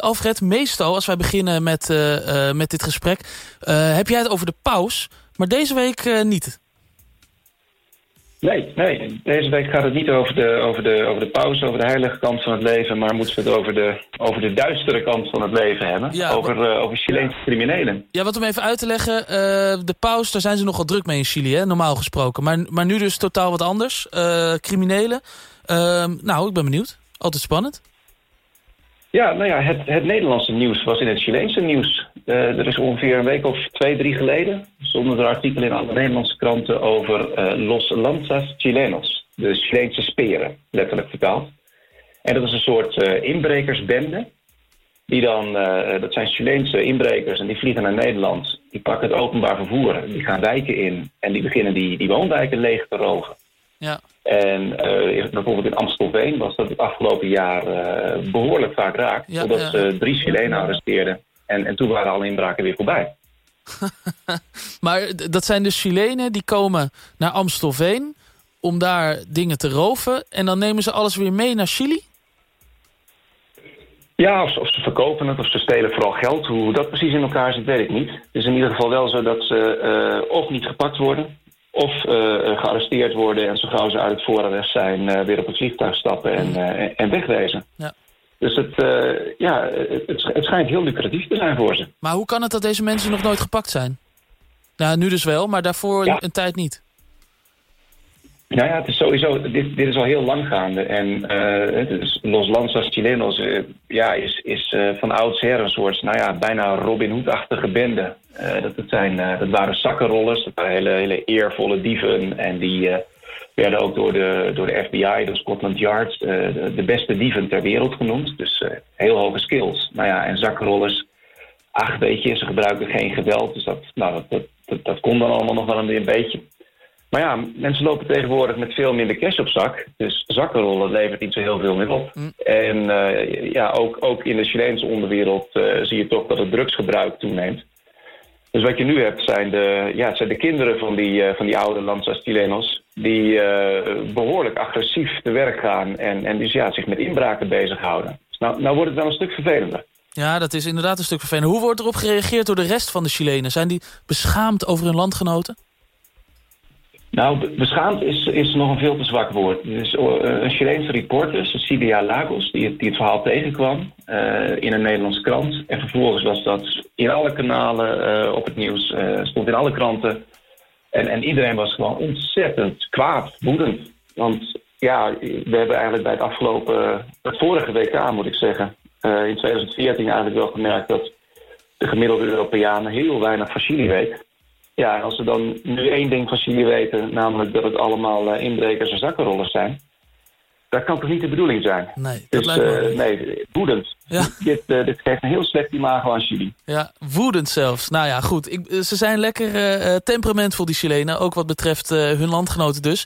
Alfred, meestal als wij beginnen met, met dit gesprek... heb jij het over de paus, maar deze week niet. Nee, nee, deze week gaat het niet over de, over, de, over de pauze, over de heilige kant van het leven... maar moeten we het over de, over de duistere kant van het leven hebben. over, uh, over Chileense criminelen. Ja, wat om even uit te leggen. Uh, de paus, daar zijn ze nogal druk mee in Chili, hè, normaal gesproken. Maar, maar nu dus totaal wat anders. Uh, criminelen. Ehm, nou, ik ben benieuwd. Altijd spannend. Ja, nou ja, het, het Nederlandse nieuws was in het Chileense nieuws. Uh, er is ongeveer een week of twee, drie geleden... stonden er artikelen in alle Nederlandse kranten over uh, Los Lanzas Chilenos. De Chileense speren, letterlijk vertaald. En dat is een soort uh, inbrekersbende. Die dan, dat zijn Chileense inbrekers en die vliegen naar Nederland. Die pakken het openbaar vervoer, die gaan wijken in... en die beginnen die, die woonwijken leeg te roven. Ja. En uh, bijvoorbeeld in Amstelveen was dat het afgelopen jaar uh, behoorlijk vaak raak. Ja, omdat ze drie Chilenen arresteerden. En, en toen waren alle inbraken weer voorbij. maar dat zijn dus Chilenen die komen naar Amstelveen om daar dingen te roven. En dan nemen ze alles weer mee naar Chili? Ja, of, of, ze verkopen het, of ze stelen vooral geld. Hoe dat precies in elkaar zit, weet ik niet. Het is in ieder geval wel zo dat ze uh, of niet gepakt worden of uh, gearresteerd worden en zo gauw ze uit het voorarrest zijn... Uh, weer op het vliegtuig stappen en, en wegwezen. Ja. Dus het, ja, het, het, schijnt heel lucratief te zijn voor ze. Maar hoe kan het dat deze mensen nog nooit gepakt zijn? Nou, nu dus wel, maar daarvoor ja. een tijd niet. Nou ja, het is sowieso, dit, dit is al heel lang gaande. En uh, Los Lanzas Chilenos uh, ja, is, is uh, van oudsher een soort, nou ja, bijna Robin Hood-achtige bende. dat, het zijn, dat waren zakkenrollers, dat waren hele, hele eervolle dieven. En die werden ook door de, door de FBI, door Scotland Yard, de, de, beste dieven ter wereld genoemd. Dus heel hoge skills. Nou ja, en zakkenrollers, ach weet je, ze gebruiken geen geweld. Dus dat, nou, dat, dat, dat, dat kon dan allemaal nog wel een beetje. Maar ja, mensen lopen tegenwoordig met veel minder cash op zak. Dus zakkenrollen levert niet zo heel veel meer op. Mm. En uh, ja, ook, ook in de Chileense onderwereld uh, zie je toch dat het drugsgebruik toeneemt. Dus wat je nu hebt zijn de, ja, het zijn de kinderen van die, uh, van die oude Lanzas Chilenos... die behoorlijk agressief te werk gaan en, en dus ja, zich met inbraken bezighouden. Dus nou, nou wordt het wel een stuk vervelender. Ja, dat is inderdaad een stuk vervelender. Hoe wordt erop gereageerd door de rest van de Chilenen? Zijn die beschaamd over hun landgenoten? Nou, beschaamd is, is nog een veel te zwak woord. Dus een Chileense reporter, Cecilia Lagos, die het, die verhaal tegenkwam uh, in een Nederlandse krant. En vervolgens was dat in alle kanalen uh, op het nieuws, stond in alle kranten. En, en iedereen was gewoon ontzettend kwaad, woedend. Want ja, we hebben eigenlijk bij het afgelopen, het vorige WK moet ik zeggen, in 2014 eigenlijk wel gemerkt dat de gemiddelde Europeanen heel weinig van Chili weet. Ja, en als we dan nu één ding van Chili weten, namelijk dat het allemaal uh, inbrekers en zakkenrollers zijn, dat kan toch niet de bedoeling zijn? Nee, dat dus, lijkt me... Uh, nee, woedend. Ja. Dit, uh, dit geeft een heel slecht imago aan Chili. Ja, woedend zelfs. Nou ja, goed. Ik, ze zijn lekker temperamentvol, die Chilenen. Ook wat betreft hun landgenoten dus.